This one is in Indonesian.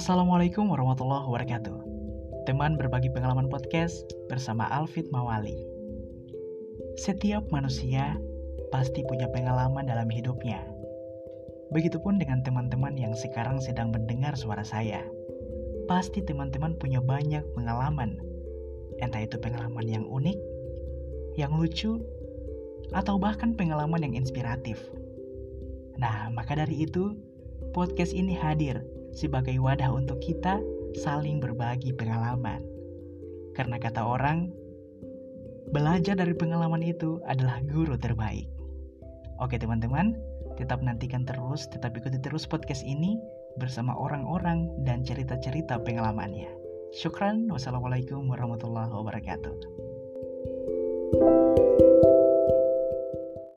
Assalamualaikum warahmatullahi wabarakatuh. Teman berbagi pengalaman podcast bersama Alfit Mawali. Setiap manusia pasti punya pengalaman dalam hidupnya. Begitupun dengan teman-teman yang sekarang sedang mendengar suara saya. Pasti teman-teman punya banyak pengalaman. Entah itu pengalaman yang unik, yang lucu, atau bahkan pengalaman yang inspiratif. Nah, maka dari itu, podcast ini hadir sebagai wadah untuk kita saling berbagi pengalaman. Karena kata orang, belajar dari pengalaman itu adalah guru terbaik. Oke teman-teman, tetap nantikan terus, tetap ikuti terus podcast ini bersama orang-orang dan cerita-cerita pengalamannya. Syukran, wassalamualaikum warahmatullahi wabarakatuh.